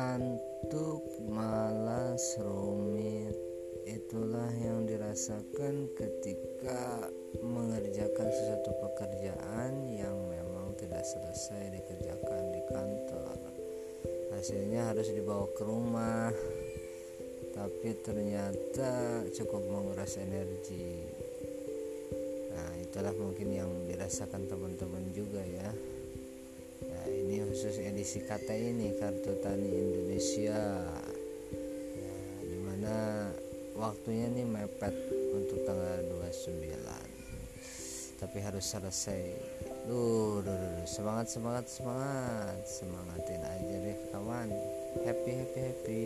ngantuk, malas, rumit itulah yang dirasakan ketika mengerjakan sesuatu pekerjaan yang memang tidak selesai dikerjakan di kantor. Hasilnya harus dibawa ke rumah, tapi ternyata cukup menguras energi. Nah, itulah mungkin yang dirasakan teman-teman juga ya ini khusus edisi kata ini kartu tani waktunya nih mepet untuk tanggal 29 tapi harus selesai. Duh, duh, duh, semangat semangat semangat. Semangatin aja deh kawan. Happy happy happy